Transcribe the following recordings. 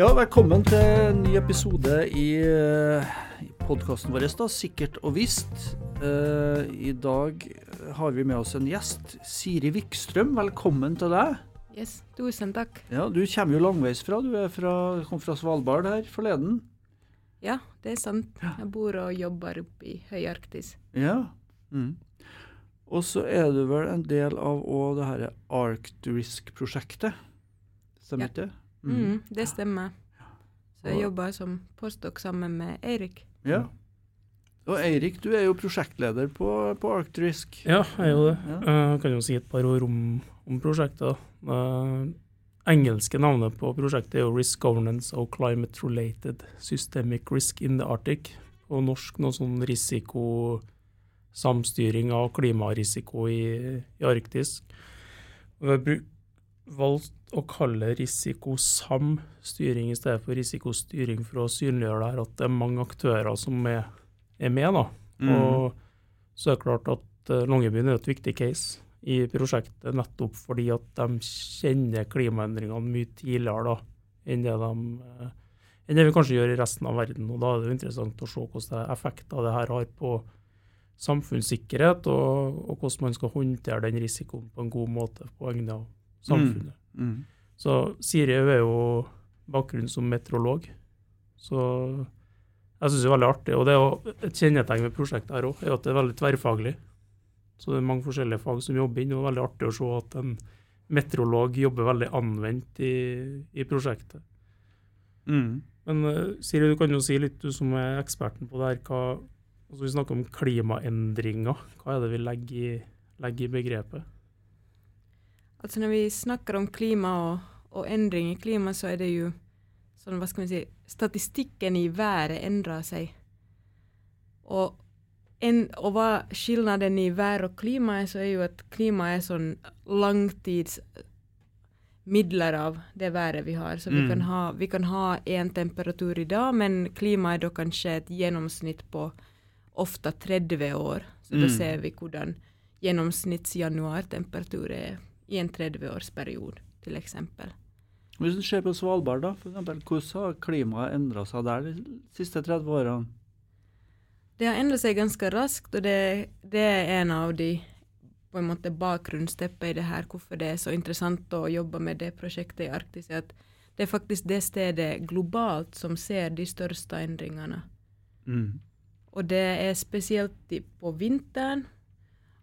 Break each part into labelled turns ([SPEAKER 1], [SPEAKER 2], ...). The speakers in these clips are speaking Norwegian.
[SPEAKER 1] Ja, velkommen til en ny episode i, uh, podkasten vår, da, Sikkert og visst. Uh, I dag har vi med oss en gjest. Siri Vikstrøm, velkommen til deg.
[SPEAKER 2] Yes, tusen takk.
[SPEAKER 1] Ja, Du kommer jo langveisfra. Du er fra, kom fra Svalbard her forleden.
[SPEAKER 2] Ja, det er sant. Jeg bor og jobber oppe i Høyarktis.
[SPEAKER 1] Ja. Mm. Og så er du vel en del av det her Arcturisk-prosjektet, Stemmer ikke
[SPEAKER 2] det? Mm. Mm, det stemmer. Så jeg jobber som postdok sammen med Eirik.
[SPEAKER 1] Ja. Og Eirik, du er jo prosjektleder på, på Arctrisk.
[SPEAKER 3] Ja, jeg er jo det. Ja. Jeg kan jo si et par ord om, om prosjektet. Det engelske navnet på prosjektet er jo Risk Governance of Climate Related Systemic Risk in the Arctic. På norsk noe sånn risikosamstyring av klimarisiko i, i Arktis. Vi har valgt å kalle risikosam styring i stedet for risikostyring for å synliggjøre det her at det er mange aktører som er, er med. da. Mm. Og så er det klart at uh, Longyearbyen er et viktig case i prosjektet nettopp fordi at de kjenner klimaendringene mye tidligere da, enn det, de, uh, enn det vi kanskje gjør i resten av verden. og Da er det jo interessant å se hvordan effekter det her har på samfunnssikkerhet, og, og, hvordan man skal håndtere den risikoen på en god måte på vegne av samfunnet. Mm. Mm. Så Siri er jo bakgrunn som meteorolog. Så jeg syns det er veldig artig. Og det er jo et kjennetegn med prosjektet her òg, er at det er veldig tverrfaglig. Så det er mange forskjellige fag som jobber inn, og det er veldig artig å se at en meteorolog jobber veldig anvendt i, i prosjektet. Mm. Men uh, Siri, du kan jo si litt, du som er eksperten på det her. Hva, altså vi snakker om klimaendringer. Hva er det vi legger i, legger i begrepet?
[SPEAKER 2] Altså når vi snakker om klima og, og endring i klima, så er det jo sånn, hva skal vi si, statistikken i været endrer seg. Og en, og hva skillnaden i vær og klima er, så er jo at klima er sånn langtidsmidler av det været vi har. Så mm. vi, kan ha, vi kan ha én temperatur i dag, men klimaet er da kanskje et gjennomsnitt på ofte 30 år. Så mm. da ser vi hvordan gjennomsnittsjanuartemperatur er i en 30-årsperiode, f.eks.
[SPEAKER 1] Hvis du ser på Svalbard, da, for eksempel, hvordan har klimaet endra seg der de siste 30 årene?
[SPEAKER 2] Det har endret seg ganske raskt, og det, det er en av de på en måte bakgrunnsteppet i det her, hvorfor det er så interessant å jobbe med det prosjektet i Arktis, er at det er faktisk det stedet globalt som ser de største endringene. Mm. Og det er spesielt på vinteren.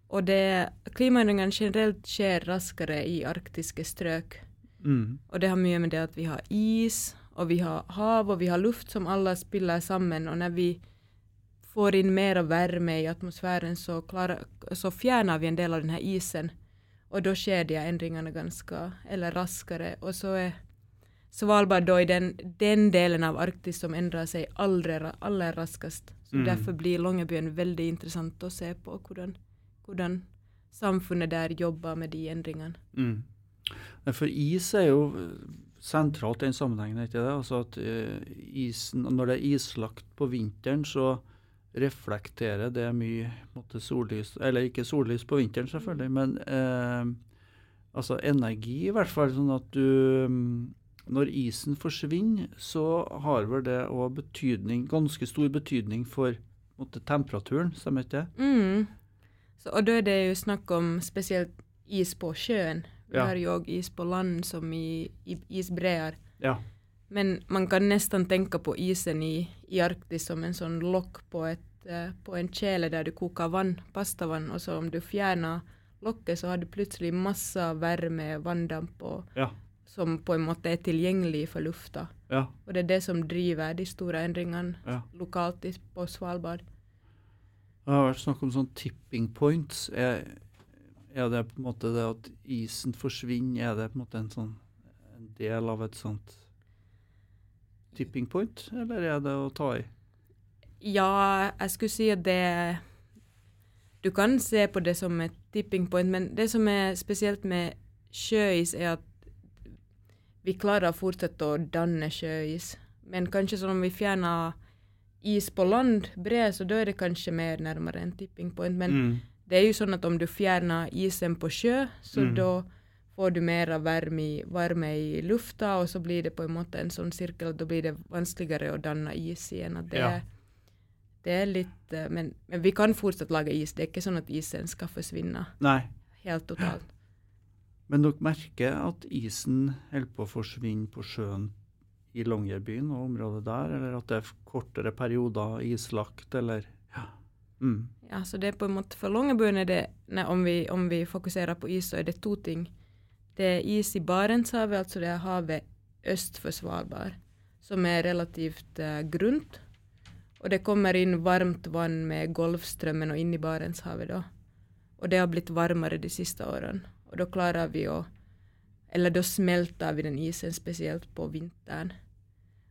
[SPEAKER 2] Og det, klimaendringene generelt skjer raskere i arktiske strøk. Mm. Og det har mye med det at vi har is, og vi har hav, og vi har luft som alle spiller sammen. Og når vi får inn mer varme i atmosfæren, så, klarer, så, fjerner vi en del av denne isen. Og da skjer de endringene ganske eller raskere. Og så er Svalbard da i den, den delen av Arktis som endrer seg aller, aller raskest. Så mm. Derfor blir Longyearbyen veldig interessant å se på hvordan, hvordan samfunnet der jobber med de endringene. Mm.
[SPEAKER 1] For is er jo sentralt i den sammenhengen. ikke det? Altså at uh, isen, Når det er islagt på vinteren, så reflekterer det mye måtte, sollys Eller ikke sollys på vinteren, selvfølgelig, men eh, altså energi, i hvert fall. Sånn at du mm, Når isen forsvinner, så har vel det òg betydning, ganske stor betydning for måtte, temperaturen, stemmer ikke det?
[SPEAKER 2] Mm. Så, og da er det jo snakk om spesielt is på sjøen. Vi ja. har jo òg is på land, som i, i isbreer. Ja. Men man kan nesten tenke på isen i, i Arktis som en sånn lokk på, eh, på, en kjele der du koker vann, pastavann, og så om du fjerner lokket, så har du plutselig masse varme vanndamp og, ja. som på en måte er tilgjengelig for lufta. Ja. Og det er det som driver de store endringene lokalt på Svalbard.
[SPEAKER 1] Det har vært snakk om sånn tipping points. Er, er, det på en måte det at isen forsvinner, er det på en måte en sånn en del av et sånt tipping point, eller er det å ta i?
[SPEAKER 2] Ja, jeg skulle si at det Du kan se på det som et tipping point, men det som er spesielt med sjøis, er at vi klarer å fortsette å danne sjøis. Men kanskje sånn om vi fjerner is på land, bred, så da er det kanskje mer nærmere en tipping point. Men mm. det er jo sånn at om du fjerner isen på sjø, så mm. da får du mer varme i, varme i lufta, og så blir det på en måte en sirkel, og da blir det vanskeligere å danne is igjen. At det,
[SPEAKER 1] Ja.
[SPEAKER 2] det er litt eh, men, men vi kan fortsatt lage is. Det er ikke sånn at isen skal forsvinne
[SPEAKER 1] Nei.
[SPEAKER 2] helt totalt.
[SPEAKER 1] Men dere merker at isen holder på å forsvinne på sjøen i Longyearbyen og området der, eller at det er kortere perioder islagt, eller Ja. Mm.
[SPEAKER 2] Ja, så det er på en måte For Longyearbyen er det nei, om, vi, om vi fokuserer på is, så er det to ting. Det er is i Barentshavet, altså det er havet øst for Svalbard, som er relativt uh, grunt. Og det kommer inn varmt vann med Golfstrømmen og inn i Barentshavet da. Og det har blitt varmere de siste årene. Og da klarer vi å Eller da smelter vi den isen, spesielt på vinteren.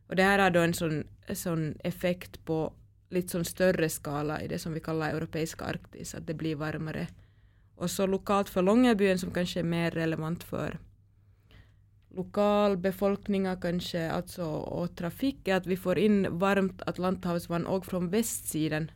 [SPEAKER 2] Og det här har då en sån, en sånn effekt på litt sån større skala i det som vi kallar europeiska Arktis, at det blir varmere. Og så lokalt for Långebyen som kanskje er mer relevant for lokalbefolkningar kanske, alltså, og trafikk, er at vi får in varmt Atlanthavsvann och fra vestsiden.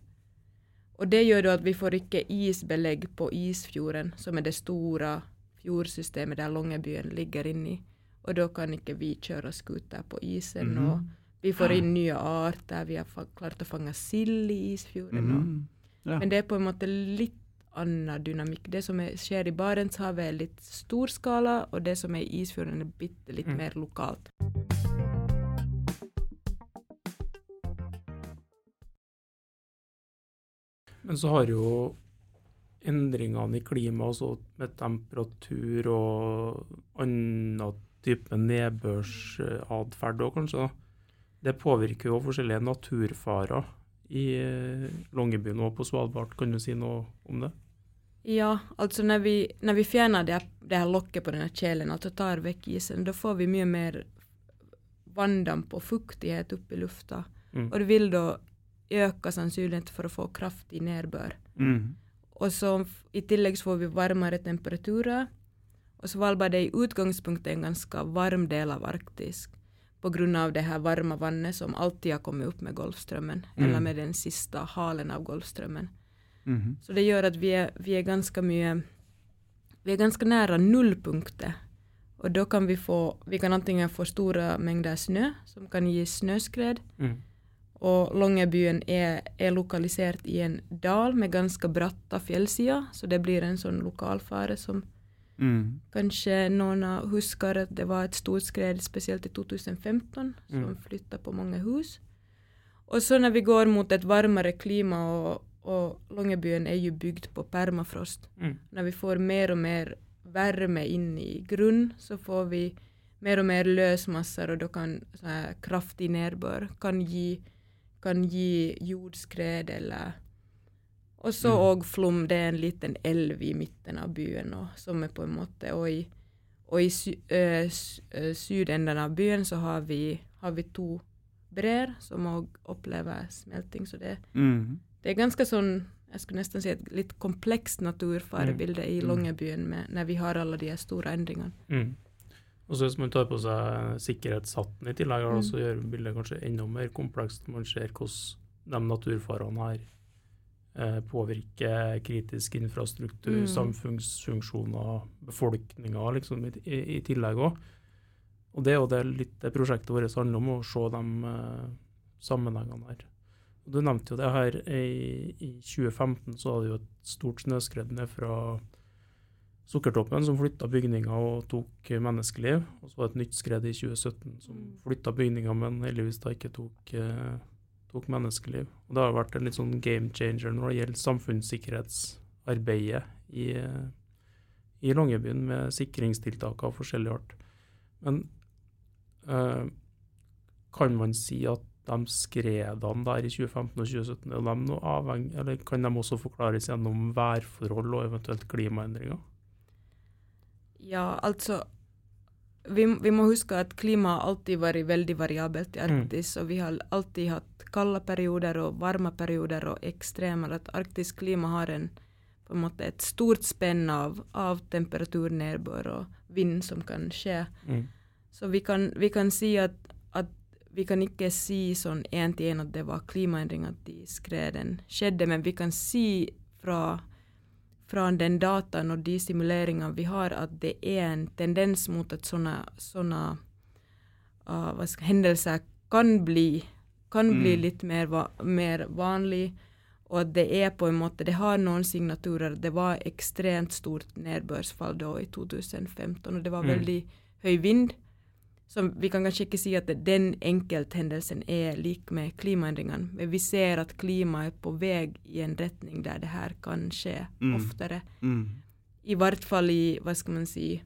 [SPEAKER 2] Och det gjør då at vi får ikke isbelägg på Isfjorden, som er det store fjordsystemet der Långebyen ligger inni. Og da kan ikke vi kjøre scooter på isen.
[SPEAKER 1] Mhm.
[SPEAKER 2] og vi får inn nye arter. Vi har klart å fange sild i Isfjorden.
[SPEAKER 1] Mhm. Ja.
[SPEAKER 2] Men det er på en måte litt annen dynamikk. Det som er, skjer i Barentshavet er litt stor skala, og det som er i Isfjorden er bitte litt
[SPEAKER 3] Mm.
[SPEAKER 2] mer lokalt.
[SPEAKER 3] Men så har jo endringene i klimaet, altså med temperatur og annen type nedbørsatferd òg, kanskje, det påvirker jo forskjellige naturfarer i eh, Longyearbyen og på Svalbard. Kan du si noe om det?
[SPEAKER 2] Ja, altså når vi, når vi fjerner det, det her lokket på denne kjelen, altså tar vekk isen, da får vi mye mer vanndamp og fuktighet opp i lufta.
[SPEAKER 3] Mm.
[SPEAKER 2] Og det vil da øke sannsynligheten for å få kraftig nedbør.
[SPEAKER 1] Mm.
[SPEAKER 2] Og så i tillegg så får vi varmere temperaturer. Og Svalbard er i utgangspunktet en ganske varm del av Arktis pga. det her varme vannet som alltid har kommet opp med Golfstrømmen,
[SPEAKER 1] Mm.
[SPEAKER 2] eller med den siste halen av Golfstrømmen.
[SPEAKER 1] Mm.
[SPEAKER 2] Så det gjør at vi er, vi er ganske mye Vi er ganske nære nullpunktet. Og da kan vi få Vi kan antingen få store mengder snø, som kan gi snøskred,
[SPEAKER 3] Mm.
[SPEAKER 2] og Longyearbyen er, er lokalisert i en dal med ganske bratte fjellsider, så det blir en sånn lokalfare som
[SPEAKER 1] Mhm.
[SPEAKER 2] kanskje noen husker at det var et stort skred spesielt i 2015 som
[SPEAKER 3] Mm.
[SPEAKER 2] flytta på mange hus. Og så når vi går mot et varmere klima, og, og Longyearbyen er jo bygd på permafrost,
[SPEAKER 3] Mm.
[SPEAKER 2] når vi får mer og mer varme inn i grunn, så får vi mer og mer løsmasser, og da kan sånn kraftig nedbør kan gi, kan gi jordskred eller Og så
[SPEAKER 1] Mm.
[SPEAKER 2] Flom. Det er en liten elv i midten av byen, og, som er på en måte Og i, og i sy, ø, sydenden av byen så har vi, har vi to brer som òg opplever smelting, så det
[SPEAKER 1] mm.
[SPEAKER 2] det er ganske sånn jeg skulle nesten si et litt komplekst naturfarebilde i
[SPEAKER 1] Mm.
[SPEAKER 2] Longyearbyen når vi har alle de store endringene.
[SPEAKER 3] Mm. Og så Hvis man tar på seg sikkerhetshatten i tillegg, da,
[SPEAKER 2] Mm.
[SPEAKER 3] så gjør bildet kanskje enda mer komplekst man ser hvordan de naturfarene her eh, påvirker kritisk infrastruktur,
[SPEAKER 2] Mm.
[SPEAKER 3] samfunnsfunksjoner, befolkninga liksom, i, i, i tillegg òg. Og det er jo det litt det prosjektet vårt handler om, å se de uh, sammenhengene her. Og Du nevnte jo det her i, i 2015, så hadde det jo et stort snøskred ned fra Sukkertoppen som flytta bygninger og tok menneskeliv. Og så var det et nytt skred i 2017 som
[SPEAKER 2] Mm.
[SPEAKER 3] flytta bygninger, men heldigvis da ikke tok, eh, tok menneskeliv. Og det har vært en litt sånn game changer når det gjelder samfunnssikkerhetsarbeidet i, eh, i Longyearbyen med sikringstiltak av forskjellig art. Men øh, kan man si at de skredene der i 2015 og 2017, er de noe avhengig, eller kan de også forklares gjennom værforhold og eventuelt klimaendringer?
[SPEAKER 2] Ja, altså vi, vi må huske at klimaet alltid vært veldig variabelt i Arktis, og vi har alltid hatt kalde perioder og varme perioder og ekstremer. At arktisk klima har en, på en måte et stort spenn av, av temperaturnedbør og vind som kan skje.
[SPEAKER 3] Mm.
[SPEAKER 2] Så vi kan, vi kan si at, at vi kan ikke si sånn én til én at det var klimaendringer at de skredene skjedde, men vi kan si fra, fra den dataen og de simuleringene vi har, at det er en tendens mot at sånne, sånne uh, skal, hendelser kan bli, kan bli
[SPEAKER 1] Mm.
[SPEAKER 2] litt mer, va mer vanlig. Og at det er på en måte Det har noen signaturer. Det var ekstremt stort nedbørsfall da i 2015, og det var
[SPEAKER 3] Mm.
[SPEAKER 2] høy vind. Så vi kan kanskje ikke si at den enkelthendelsen er lik med klimaendringene, men vi ser at klimaet er på vei i en retning der det her kan skje
[SPEAKER 1] Mm.
[SPEAKER 2] oftere.
[SPEAKER 1] Mm.
[SPEAKER 2] I hvert fall i, hva skal man si,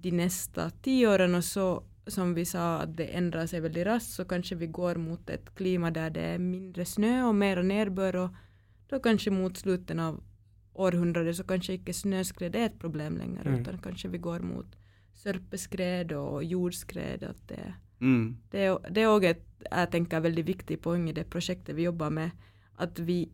[SPEAKER 2] de neste tiårene, og så, som vi sa, at det endrer seg veldig raskt, så kanskje vi går mot et klima der det er mindre snø og mer nedbør, og da kanskje mot slutten av århundret så kanskje ikke snøskred er et problem lenger,
[SPEAKER 3] Mm.
[SPEAKER 2] utan kanskje vi går mot sørpeskred og jordskred. At det,
[SPEAKER 1] Mm.
[SPEAKER 2] det, det er òg et jeg tenker, veldig viktig poeng i det prosjektet vi jobber med, at vi,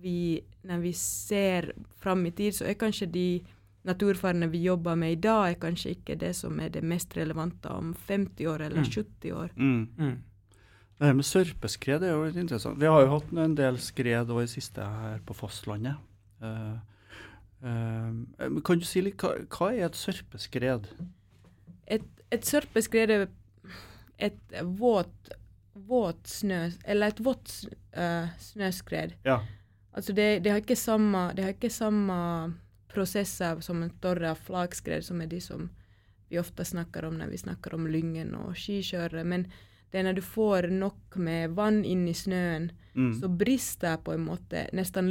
[SPEAKER 2] vi når vi ser fram i tid, så er kanskje de naturfarene vi jobber med i dag, er kanskje ikke det som er det mest relevante om 50 år eller
[SPEAKER 3] Mm.
[SPEAKER 2] 70 år.
[SPEAKER 1] Mm.
[SPEAKER 3] Mm.
[SPEAKER 1] Det her med sørpeskred er jo litt interessant. Vi har jo hatt en del skred også i siste her på fastlandet. Eh, men kan du si litt, hva, hva er et sørpeskred?
[SPEAKER 2] Et, et sørpeskred er et våt, våt snø, eller et vått eh, snøskred.
[SPEAKER 1] Ja.
[SPEAKER 2] Altså det, det, har ikke samme, det har ikke samme prosesser som en av flakskred, som er de som vi ofte snakker om når vi snakker om Lyngen og skikjørere. Men det er når du får nok med vann inn i snøen,
[SPEAKER 1] Mm.
[SPEAKER 2] så brister på en måte nesten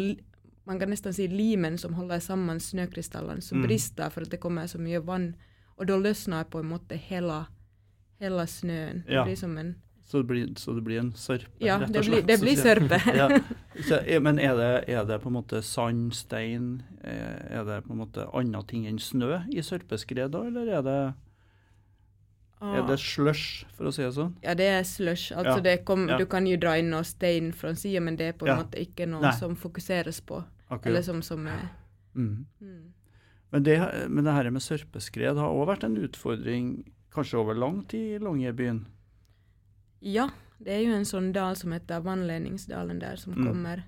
[SPEAKER 2] Man kan nesten si limen som holder sammen snøkrystallene, som
[SPEAKER 1] Mm.
[SPEAKER 2] brister for at det kommer så mye vann. Og da løsner på en måte hele, hele snøen.
[SPEAKER 1] Ja.
[SPEAKER 2] Det blir som en
[SPEAKER 1] Så, det blir, så det blir en sørpe,
[SPEAKER 2] Ja,
[SPEAKER 1] rett
[SPEAKER 2] det
[SPEAKER 1] og
[SPEAKER 2] blir,
[SPEAKER 1] slett.
[SPEAKER 2] det blir sørpe.
[SPEAKER 1] ja. Så, men er det, er det på en måte sand, stein, eh, er det på en måte andre ting enn snø i sørpeskred da, eller er det, er det slush, for å si det sånn?
[SPEAKER 2] Ja, det er slush. Altså
[SPEAKER 1] Ja,
[SPEAKER 2] det kom,
[SPEAKER 1] ja.
[SPEAKER 2] Du kan jo dra inn noe stein fra sida, men det er på en
[SPEAKER 1] Ja.
[SPEAKER 2] måte ikke noe
[SPEAKER 1] Nei.
[SPEAKER 2] som fokuseres på.
[SPEAKER 1] Akkurat.
[SPEAKER 2] Eller som, som er
[SPEAKER 1] Mm.
[SPEAKER 2] mm.
[SPEAKER 1] Men det, men det her med sørpeskred har òg vært en utfordring kanskje over lang tid i Longyearbyen.
[SPEAKER 2] Ja, det er jo en sånn dal som heter Vannledningsdalen der, som
[SPEAKER 1] Mm.
[SPEAKER 2] kommer,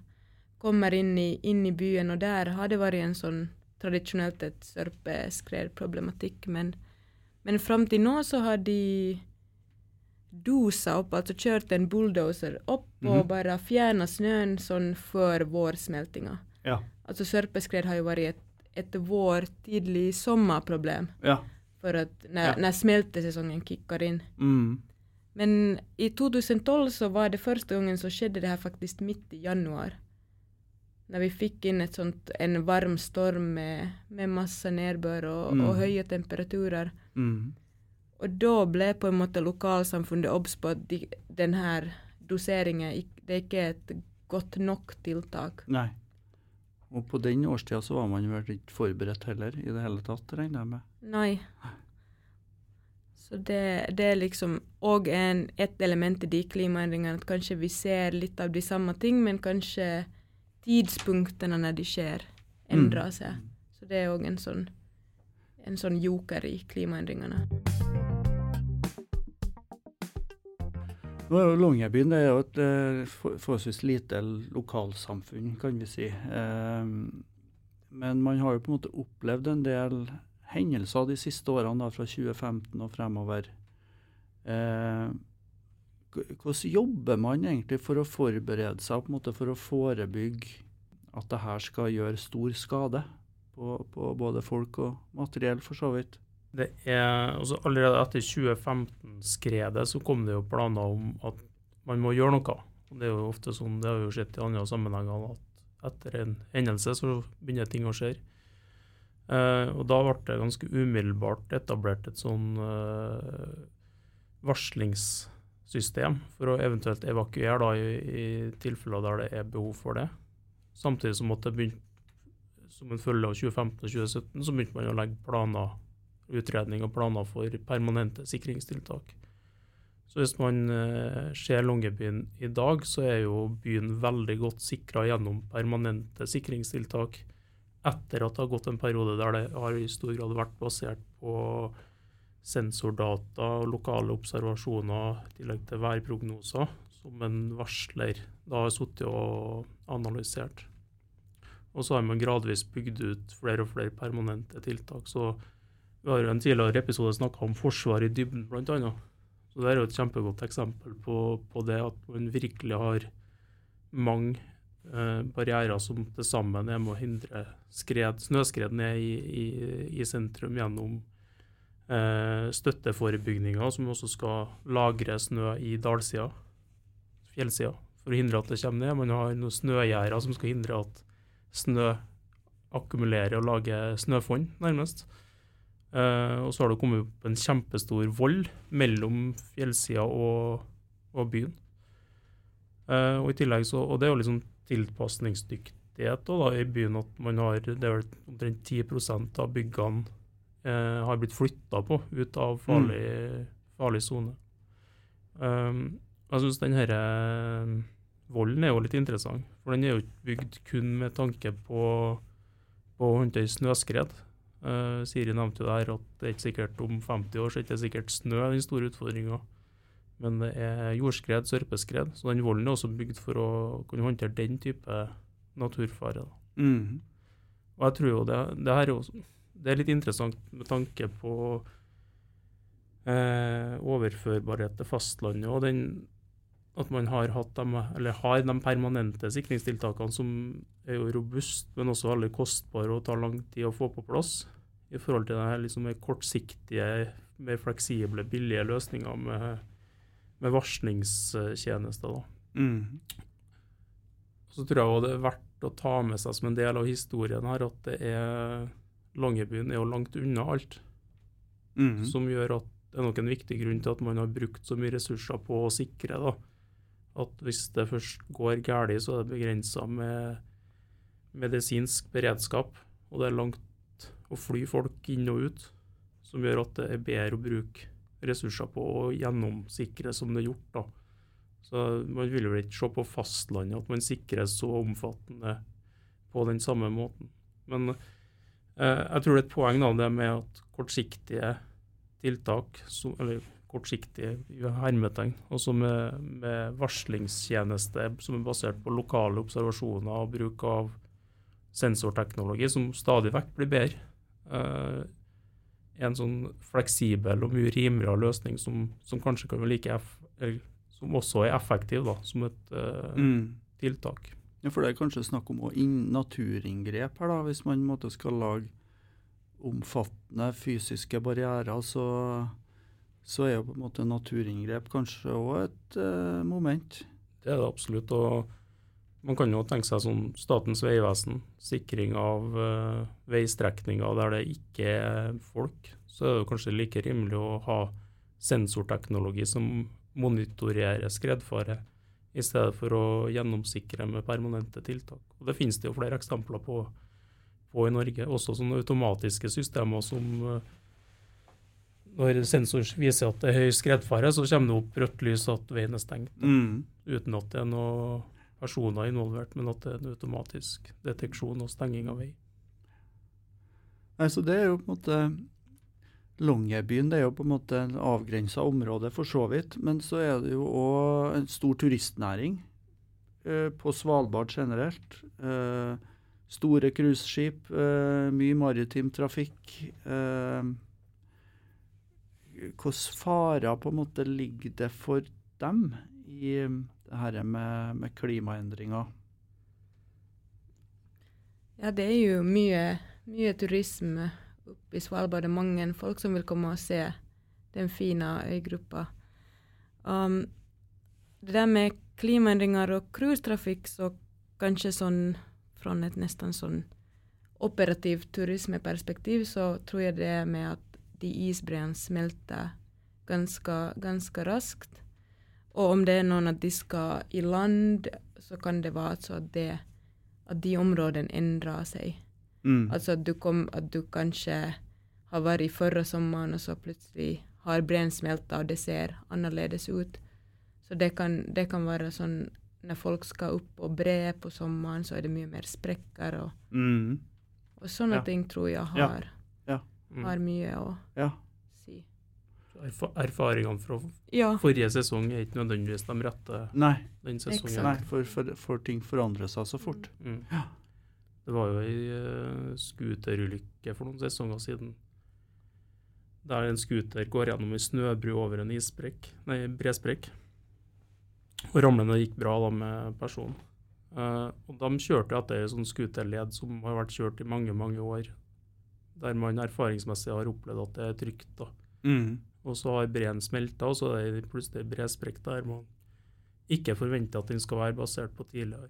[SPEAKER 2] kommer inn, i, inn i byen. Og der har det vært en sånn tradisjonelt et sørpeskredproblematikk. Men, men fram til nå så har de dosa opp, altså kjørt en bulldoser opp og
[SPEAKER 1] Mhm.
[SPEAKER 2] bare fjerna snøen sånn før vårsmeltinga.
[SPEAKER 1] Ja.
[SPEAKER 2] Altså sørpeskred har jo vært et, et vår, tidlig sommerproblem.
[SPEAKER 1] Ja.
[SPEAKER 2] For at når,
[SPEAKER 1] Ja.
[SPEAKER 2] når smeltesesongen kicker inn.
[SPEAKER 1] Mm.
[SPEAKER 2] Men i 2012 så var det første gangen så skjedde det her faktisk midt i januar. Når vi fikk inn et sånt, en varm storm med, med masse nedbør og,
[SPEAKER 1] Mm.
[SPEAKER 2] og høye temperaturer.
[SPEAKER 1] Mm.
[SPEAKER 2] Og da ble på en måte lokalsamfunnet obs på at de, den her doseringen det er ikke et godt nok tiltak.
[SPEAKER 1] Nei. Og på den årstida så var man vel ikke forberedt heller i det hele tatt, regner jeg med.
[SPEAKER 2] Nei. Så det, det er liksom òg et element i de klimaendringene at kanskje vi ser litt av de samme ting, men kanskje tidspunktene når de skjer, endrer seg. Så det er òg en sånn en sånn joker i klimaendringene.
[SPEAKER 1] Nå er jo et eh, for- forholdsvis lite lokalsamfunn, kan vi si. Eh, men man har jo på en måte opplevd en del hendelser de siste årene, fra 2015 og fremover. Eh, hvordan jobber man egentlig for å forberede seg på en måte for å forebygge at det her skal gjøre stor skade på, på både folk og materiell, for så vidt?
[SPEAKER 3] Det er, altså allerede etter 2015-skredet så kom det jo planer om at man må gjøre noe. Det er jo ofte sånn, det har vi jo sett i andre sammenhenger, at etter en hendelse så begynner ting å skje. Eh, og da ble det ganske umiddelbart etablert et sånn eh, varslingssystem for å eventuelt evakuere da, i, i tilfeller der det er behov for det. Samtidig som at det begynte, som en følge av 2015-2017 så begynte man å legge planer utredning og planer for permanente sikringstiltak. Så hvis man eh, ser Longyearbyen i dag, så er jo byen veldig godt sikra gjennom permanente sikringstiltak etter at det har gått en periode der det har i stor grad vært basert på sensordata og lokale observasjoner i tillegg til værprognoser, som en varsler da har sittet og analysert. Og så har man gradvis bygd ut flere og flere permanente tiltak. Så vi har jo en tidligere episode snakka om forsvar i dybden, bl.a. Så det er jo et kjempegodt eksempel på, på det at man virkelig har mange eh, barrierer som til sammen er med å hindre skred, snøskred ned i, i, i sentrum gjennom eh, støtteforebygninger, som også skal lagre snø i dalsida, fjellsida, for å hindre at det kommer ned. Man har noen snøgjerder som skal hindre at snø akkumulerer og lager snøfonn, nærmest. Uh, og så har det kommet opp en kjempestor vold mellom fjellsida og, og byen. Uh, og i tillegg så, og det er jo liksom tilpasningsdyktighet da, i byen at man har det er vel omtrent 10 av byggene uh, har blitt flytta på ut av farlig, farlig sone. Um, jeg syns denne volden er jo litt interessant, for den er jo ikke bygd kun med tanke på, på å håndtere snøskred. Uh, Siri nevnte jo det her at det er ikke sikkert om 50 år så er det ikke sikkert snø er den store utfordringa. Men det er jordskred, sørpeskred. Så den volden er også bygd for å kunne håndtere den type naturfare.
[SPEAKER 1] Mm.
[SPEAKER 3] Og jeg tror jo det, det her er også, det er litt interessant med tanke på eh, overførbarhet til fastlandet og den, at man har, hatt de, eller har de permanente sikringstiltakene som er jo robust, men også veldig kostbare og tar lang tid å få på plass. I forhold til de liksom kortsiktige, mer fleksible, billige løsninger med, med varslingstjenester.
[SPEAKER 1] Mm.
[SPEAKER 3] Så tror jeg også det er verdt å ta med seg som en del av historien her at det er Longyearbyen er jo langt unna alt,
[SPEAKER 1] Mm.
[SPEAKER 3] som gjør at det er nok en viktig grunn til at man har brukt så mye ressurser på å sikre da, at hvis det først går galt, så er det begrensa med medisinsk beredskap, og det er langt å fly folk inn og ut, som gjør at det er bedre å bruke ressurser på å gjennomsikre som det er gjort. da. Så Man vil jo ikke se på fastlandet at man sikrer så omfattende på den samme måten. Men eh, jeg tror det er et poeng da, det med at kortsiktige tiltak, som, eller kortsiktige hermetegn, også med, med varslingstjeneste som er basert på lokale observasjoner og bruk av sensorteknologi, som stadig vekk blir bedre. Uh, en sånn fleksibel og mye rimeligere løsning som, som kanskje kan være like som også er effektiv da, som et uh,
[SPEAKER 1] Mm.
[SPEAKER 3] tiltak.
[SPEAKER 1] Ja, for det er kanskje snakk om naturinngrep her, da, hvis man måtte skal lage omfattende fysiske barrierer, så, så er jo på en måte naturinngrep kanskje òg et uh, moment.
[SPEAKER 3] Det er det absolutt. og Man kan jo tenke seg sånn Statens vegvesen, sikring av uh, veistrekninger der det ikke er folk. Så er det kanskje like rimelig å ha sensorteknologi som monitorerer skredfare, i stedet for å gjennomsikre med permanente tiltak. Og Det finnes det jo flere eksempler på, på i Norge. Også sånne automatiske systemer som eh, når sensor viser at det er høy skredfare, så kommer det opp rødt lys at veien er stengt
[SPEAKER 1] Mm.
[SPEAKER 3] uten at det er noen personer involvert, men at det er en automatisk deteksjon og stenging av vei.
[SPEAKER 1] Nei, så det er jo på en måte Longyearbyen er jo på en måte en avgrensa område for så vidt, men så er det jo òg en stor turistnæring eh, på Svalbard generelt. Eh, store cruiseskip, eh, mye maritim trafikk. Eh, Hvilke farer på en måte ligger det for dem i det her med, med klimaendringer?
[SPEAKER 2] Ja, det er jo mye, mye turisme oppe i Svalbard. Det er mange folk som vil komme og se den fine øygruppa. Um, det der med klimaendringer og cruisetrafikk, så kanskje sånn fra et nesten sånn operativt turismeperspektiv, så tror jeg det med at de isbreene smelter ganske, ganske raskt. Og om det er noen at de skal i land, så kan det være altså at, det, at de områdene endrer seg.
[SPEAKER 1] Mm.
[SPEAKER 2] Altså at du, kom, at du kanskje har vært i forrige sommeren, og så plutselig har breen smelta, og det ser annerledes ut. Så det kan, det kan være sånn når folk skal opp og bre på sommeren, så er det mye mer sprekker, og,
[SPEAKER 1] Mm.
[SPEAKER 2] og sånne
[SPEAKER 1] Ja.
[SPEAKER 2] ting tror jeg har,
[SPEAKER 3] Mm.
[SPEAKER 2] Har mye å
[SPEAKER 1] Ja.
[SPEAKER 2] si.
[SPEAKER 3] Erf erfaringene fra
[SPEAKER 2] Ja.
[SPEAKER 3] forrige sesong er ikke nødvendigvis de rette
[SPEAKER 1] Nei,
[SPEAKER 3] den sesongen.
[SPEAKER 1] nei for, for, for ting forandrer seg så fort.
[SPEAKER 3] Mm. Det var jo ei uh, scooterulykke for noen sesonger siden. Der en scooter går gjennom ei snøbru over en isbrekk, nei, bresprekk. Og ramlende gikk bra da med personen. Uh, og de kjørte etter ei sånn scooterled som har vært kjørt i mange, mange år. Der man erfaringsmessig har opplevd at det er trygt.
[SPEAKER 1] Mm.
[SPEAKER 3] Og så har breen smelta, og så er det plutselig bresprekk der man ikke forventer at den skal være basert på tidligere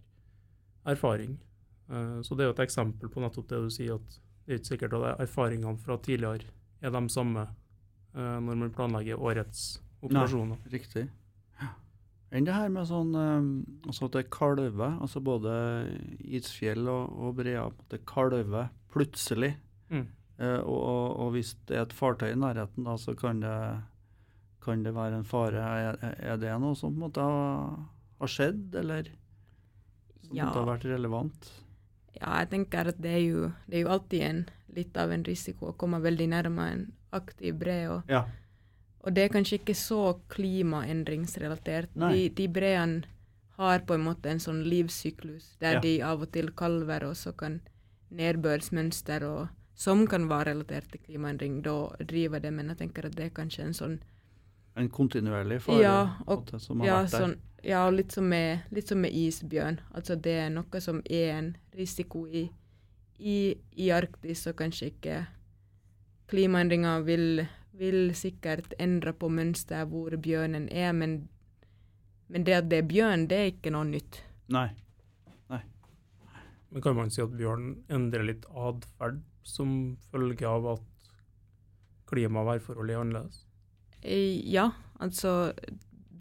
[SPEAKER 3] erfaring. Uh, så det er jo et eksempel på nettopp det du sier, at det er ikke sikkert at erfaringene fra tidligere er de samme uh, når man planlegger årets operasjoner.
[SPEAKER 1] Nei, riktig. Enn det her med sånn um, altså at det kalver, altså både isfjell og, og breer, at det kalver plutselig.
[SPEAKER 3] Mm.
[SPEAKER 1] Uh, og, og, og, hvis det er et fartøy i nærheten, da, så kan det, kan det være en fare. Er, er, det noe som på en måte har, har skjedd, eller som
[SPEAKER 2] Ja.
[SPEAKER 1] måtte ha vært relevant?
[SPEAKER 2] Ja, jeg tenker at det er jo, det er jo alltid en, litt av en risiko å komme veldig nærme en aktiv bre. Og,
[SPEAKER 1] Ja.
[SPEAKER 2] og det er kanskje ikke så klimaendringsrelatert.
[SPEAKER 1] Nei.
[SPEAKER 2] De, de breene har på en måte en sånn livssyklus der
[SPEAKER 1] Ja.
[SPEAKER 2] de av og til kalver, og så kan nedbørsmønster og som kan være relatert til klimaendring, da driver det, men jeg tenker at det er kanskje en sånn
[SPEAKER 1] En kontinuerlig fare
[SPEAKER 2] Ja,
[SPEAKER 1] måte, som har
[SPEAKER 2] Ja,
[SPEAKER 1] vært der.
[SPEAKER 2] sånn, ja og litt som, med, litt som med isbjørn. Altså det er noe som er en risiko i, i, i Arktis, og kanskje ikke Klimaendringer vil, vil sikkert endre på mønster hvor bjørnen er, men, men det at det er bjørn, det er ikke noe nytt.
[SPEAKER 1] Nei.
[SPEAKER 3] Men kan man si at bjørn endrer litt atferd som følge av at klima og værforhold er annerledes?
[SPEAKER 2] Eh, Ja, altså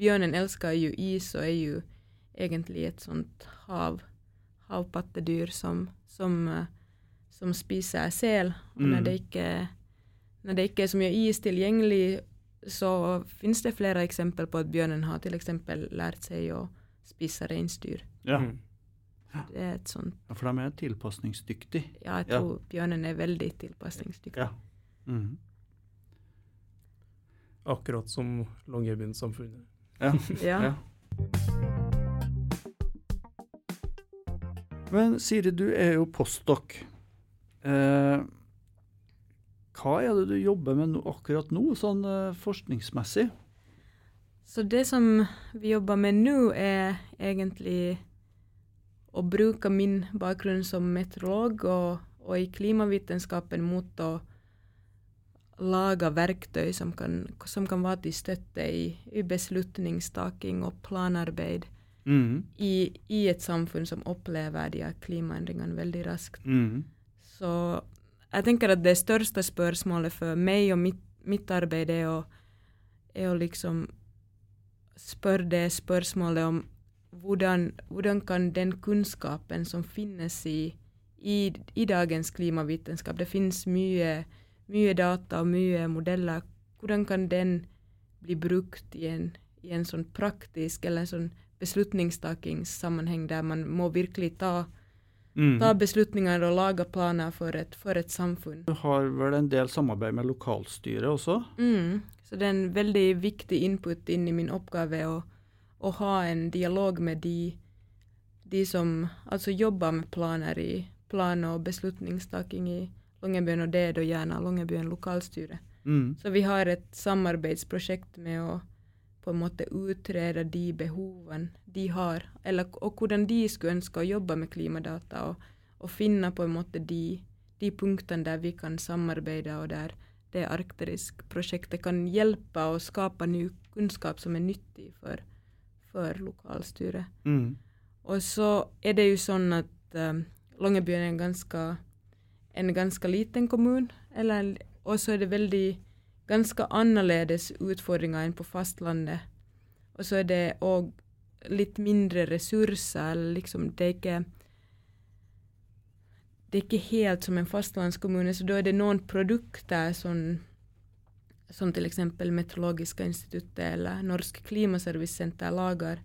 [SPEAKER 2] Bjørnen elsker jo is og er jo egentlig et sånt hav, havpattedyr som, som, eh, som spiser sel. Og når,
[SPEAKER 1] Mm.
[SPEAKER 2] det ikke, når det ikke er så mye is tilgjengelig, så finnes det flere eksempler på at bjørnen har eksempel lært seg å spise reinsdyr.
[SPEAKER 1] Ja.
[SPEAKER 3] Mm.
[SPEAKER 2] Det er et sånt,
[SPEAKER 1] ja, for de er tilpasningsdyktige.
[SPEAKER 2] ja, jeg
[SPEAKER 1] Ja.
[SPEAKER 2] tror bjørnen er veldig tilpasningsdyktig.
[SPEAKER 1] Ja. Mhm.
[SPEAKER 3] Akkurat som Longyearbyen-samfunnet.
[SPEAKER 1] Ja.
[SPEAKER 2] Ja.
[SPEAKER 1] Ja. Men Siri, du er jo postdok. Eh, hva er det du jobber med no akkurat nå, sånn eh, forskningsmessig?
[SPEAKER 2] Så det som vi jobber med nå, er egentlig å bruke min bakgrunn som meteorolog og, og i klimavitenskapen mot å lage verktøy som kan, som kan være til støtte i, i beslutningstaking og planarbeid
[SPEAKER 1] mm.
[SPEAKER 2] i, i et samfunn som opplever de klimaendringene veldig raskt.
[SPEAKER 1] Mm.
[SPEAKER 2] Så jeg tenker at det største spørsmålet for meg og mitt, mitt arbeid er å, er å liksom spørre det spørsmålet om hvordan, hvordan kan den kunnskapen som finnes i, i, i dagens klimavitenskap, det finnes mye, mye data og mye modeller, hvordan kan den bli brukt i en, i en sånn praktisk eller en sånn beslutningstakingssammenheng der man må virkelig ta
[SPEAKER 1] mm.
[SPEAKER 2] ta beslutninger og lage planer for et, for et samfunn.
[SPEAKER 1] Du har vel en del samarbeid med lokalstyret også?
[SPEAKER 2] Mm. Så det er en veldig viktig input inn i min oppgave å, å ha en dialog med de, de som altså jobber med planer i plan- og beslutningstaking i Longyearbyen, og det er da gjerne Longyearbyen lokalstyre.
[SPEAKER 1] Mm.
[SPEAKER 2] Så vi har et samarbeidsprosjekt med å på en måte utrede de behovene de har, eller, og hvordan de skulle ønske å jobbe med klimadata, og, og finne på en måte de, de punktene der vi kan samarbeide, og der det arktiske prosjektet kan hjelpe å skape ny kunnskap som er nyttig for, for lokalstyret.
[SPEAKER 1] Mm.
[SPEAKER 2] Og så er det jo sånn at um, Longyearbyen er en ganske, en ganske liten kommune, og så er det veldig ganske annerledes utfordringer enn på fastlandet. Og så er det òg litt mindre ressurser, liksom det er ikke det er ikke helt som en fastlandskommune, så da er det noen produkter sånn, som til eksempel Meteorologiska instituttet eller Norsk Klimaservicesenter lager,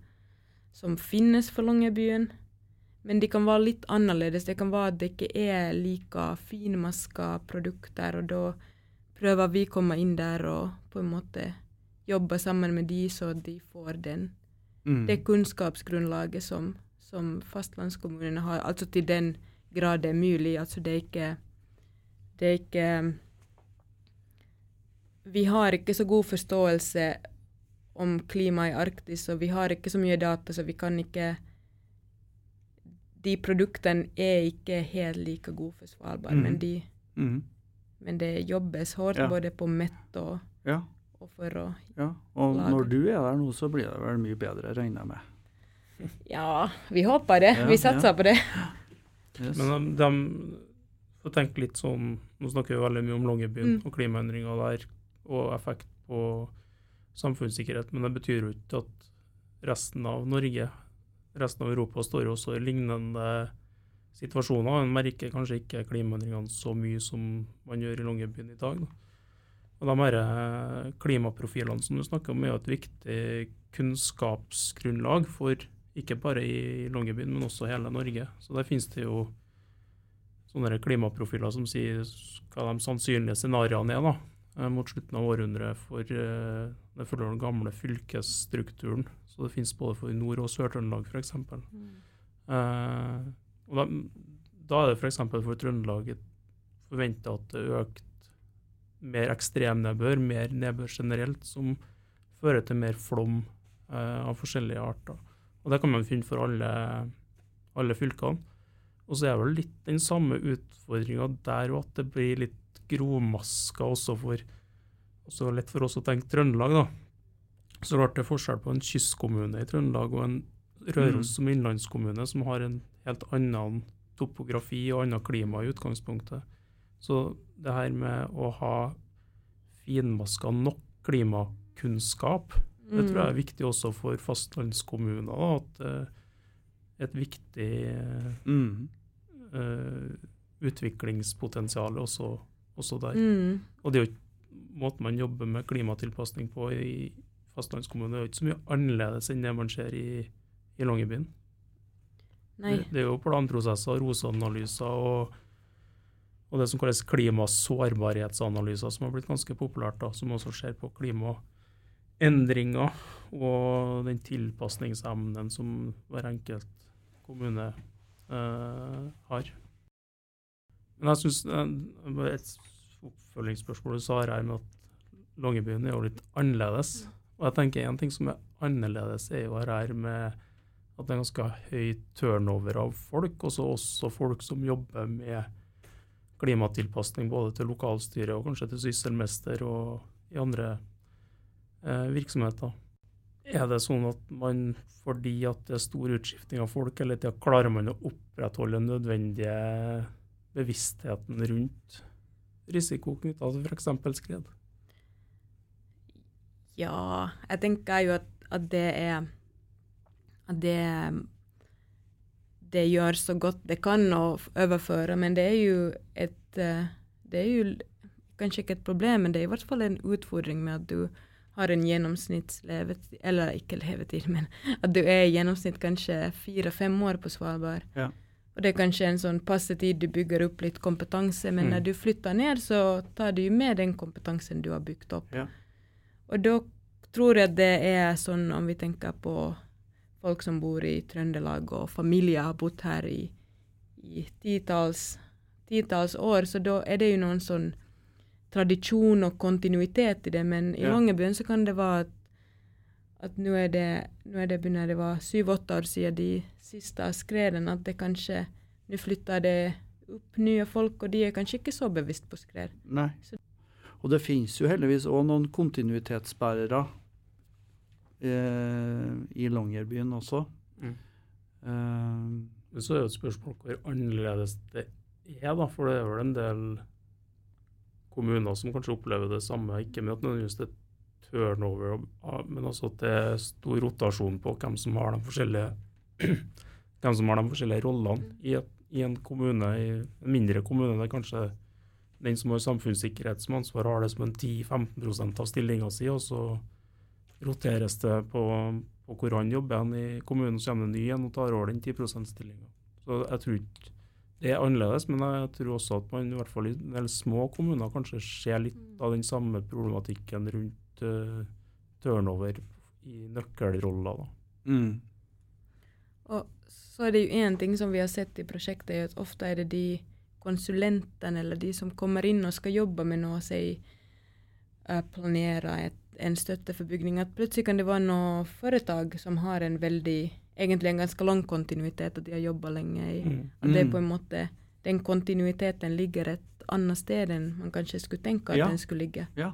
[SPEAKER 2] som finnes for Longyearbyen. Men de kan være litt annerledes. Det kan være at det ikke er like finmaska produkter, og da prøver vi å komme inn der og på en måte jobbe sammen med de, så de får den,
[SPEAKER 1] mm.
[SPEAKER 2] det kunnskapsgrunnlaget som, som fastlandskommunene har, altså til den grad det er mulig. Altså det er ikke Det er ikke Vi har ikke så god forståelse om klimaet i Arktis, og vi har ikke så mye data, så vi kan ikke De produktene er ikke helt like gode for Svalbard,
[SPEAKER 1] mm.
[SPEAKER 2] men, de,
[SPEAKER 1] mm.
[SPEAKER 2] men det jobbes hårdt
[SPEAKER 1] Ja.
[SPEAKER 2] både på Mett og,
[SPEAKER 1] Ja,
[SPEAKER 2] og for å
[SPEAKER 1] ja. Og
[SPEAKER 2] lage.
[SPEAKER 1] når du er der nå, så blir det vel mye bedre, regner jeg med.
[SPEAKER 2] Ja, vi håper det.
[SPEAKER 1] Ja,
[SPEAKER 2] vi satser
[SPEAKER 1] ja.
[SPEAKER 2] på det.
[SPEAKER 1] Yes.
[SPEAKER 3] Men de, de får tenke litt sånn Nå snakker vi veldig mye om Longyearbyen
[SPEAKER 2] Mm.
[SPEAKER 3] og klimaendringer der, og effekt på samfunnssikkerhet, men det betyr jo ikke at resten av Norge, resten av Europa, står også i lignende situasjoner. En merker kanskje ikke klimaendringene så mye som man gjør i Longyearbyen i dag. Da. Og de her eh, klimaprofilene som du snakker om, er et viktig kunnskapsgrunnlag for ikke bare i Longyearbyen, men også hele Norge. Så der finnes det jo sånne klimaprofiler som sier hva de sannsynlige scenarioene er da, mot slutten av århundret for eh, det følger den gamle fylkesstrukturen. Så det finnes både for Nord- og Sør-Trøndelag f.eks. Eh, og da, da er det f.eks. For, for Trøndelag forventa at det økt mer ekstrem nedbør, mer nedbør generelt, som fører til mer flom eh, av forskjellige arter. Og Det kan man finne for alle, alle fylkene. Og så er det vel litt den samme utfordringa der og at det blir litt grovmaska også for også lett for oss å tenke Trøndelag, da. Så klart det er forskjell på en kystkommune i Trøndelag og en Røros
[SPEAKER 1] Mm.
[SPEAKER 3] som innlandskommune, som har en helt annen topografi og annet klima i utgangspunktet. Så det her med å ha finmaska nok klimakunnskap, det tror jeg er viktig også for fastlandskommuner. Da, at det er et viktig eh,
[SPEAKER 1] Mm.
[SPEAKER 3] uh, utviklingspotensial også, også der.
[SPEAKER 2] Mm.
[SPEAKER 3] Og det er jo ikke måten man jobber med klimatilpasning på i fastlandskommunen, det er jo ikke så mye annerledes enn det man ser i, i Longyearbyen. Det, det er jo planprosesser, ROS-analyser og, og det som kalles klimasårbarhetsanalyser, som har blitt ganske populært, da, som også ser på klimaendringer og den tilpasningsevnen som hver enkelt kommune eh, har. Men jeg syns et oppfølgingsspørsmål du sa her med at Longyearbyen er jo litt annerledes. Og jeg tenker en ting som er annerledes, er jo her med at det er ganske høy turnover av folk, også, også folk som jobber med klimatilpasning både til lokalstyret og kanskje til sysselmester og i andre eh, virksomheter. Er det sånn at man, fordi at det er stor utskifting av folk, eller tida, klarer man å opprettholde nødvendige bevisstheten rundt risiko knytta til f.eks. skred?
[SPEAKER 2] Ja, jeg tenker jo at, at det er At det det gjør så godt det kan å overføre, men det er jo et eh, Det er jo kanskje ikke et problem, men det er i hvert fall en utfordring med at du har en gjennomsnittslevetid Eller ikke levetid, men at du er i gjennomsnitt kanskje fire-fem år på Svalbard.
[SPEAKER 1] Ja.
[SPEAKER 2] Og det er kanskje en sånn passe tid du bygger opp litt kompetanse, men
[SPEAKER 3] Mm.
[SPEAKER 2] når du flytter ned, så tar du med den kompetansen du har bygd opp.
[SPEAKER 1] Ja.
[SPEAKER 2] Og da tror jeg det er sånn, om vi tenker på folk som bor i Trøndelag, og familier har bodd her i, i titalls, titalls år, så da er det jo noen sånn tradisjon og kontinuitet i det. Men i
[SPEAKER 1] Ja.
[SPEAKER 2] Longyearbyen så kan det være at, at nå er det, nå er det begynner det var syv-åtte år siden de siste skredene, at det kanskje Nå flytter det opp nye folk, og de er kanskje ikke så bevisst på skred.
[SPEAKER 1] Nei.
[SPEAKER 2] Så-
[SPEAKER 1] Og det finnes jo heldigvis òg noen kontinuitetsbærere eh, i Longyearbyen også.
[SPEAKER 3] Mm.
[SPEAKER 1] Eh,
[SPEAKER 3] så er jo et spørsmål hvor annerledes det er, da. For det er vel en del kommuner som kanskje opplever det samme. Ikke med at nødvendigvis det turnover, men også at det er stor rotasjon på hvem som har de forskjellige hvem som har de forskjellige rollene i, et, i en kommune, i en mindre kommune. Det er kanskje den som har samfunnssikkerhet som ansvar, har det som en 10-15 av stillinga si, og så roteres det på, på hvor han jobber i kommunen, så kommer det ny en og tar over den 10 %-stillinga. Så jeg tror ikke det er annerledes, men jeg tror også at man i hvert fall i en del små kommuner kanskje ser litt av den samme problematikken rundt uh, turnover i nøkkelroller. Da.
[SPEAKER 1] mm.
[SPEAKER 2] Og så er det jo en ting som vi har sett i prosjektet, er at ofte er det de konsulentene eller de som kommer inn og skal jobbe med noe, si uh, planere et, en støtte for bygning, at plutselig kan det være noe foretak som har en veldig egentlig en ganske lang kontinuitet, at de har jobba lenge i.
[SPEAKER 3] Mm.
[SPEAKER 2] At det
[SPEAKER 1] Mm.
[SPEAKER 2] på en måte Den kontinuiteten ligger et annet sted enn man kanskje skulle tenke at
[SPEAKER 1] Ja.
[SPEAKER 2] den skulle ligge.
[SPEAKER 1] Ja.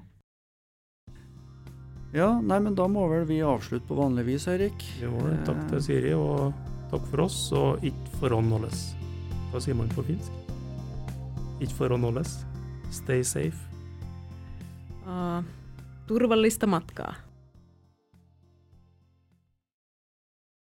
[SPEAKER 1] Ja, nei, men da må vel vi avslutte på vanlig vis, Eirik.
[SPEAKER 3] Jo. Takk til Siri, og takk for oss, og ikke forhåndholdes. Hva sier man på finsk? Ikke forhåndholdes. Stay safe.
[SPEAKER 2] Uh, turvallista matkaa.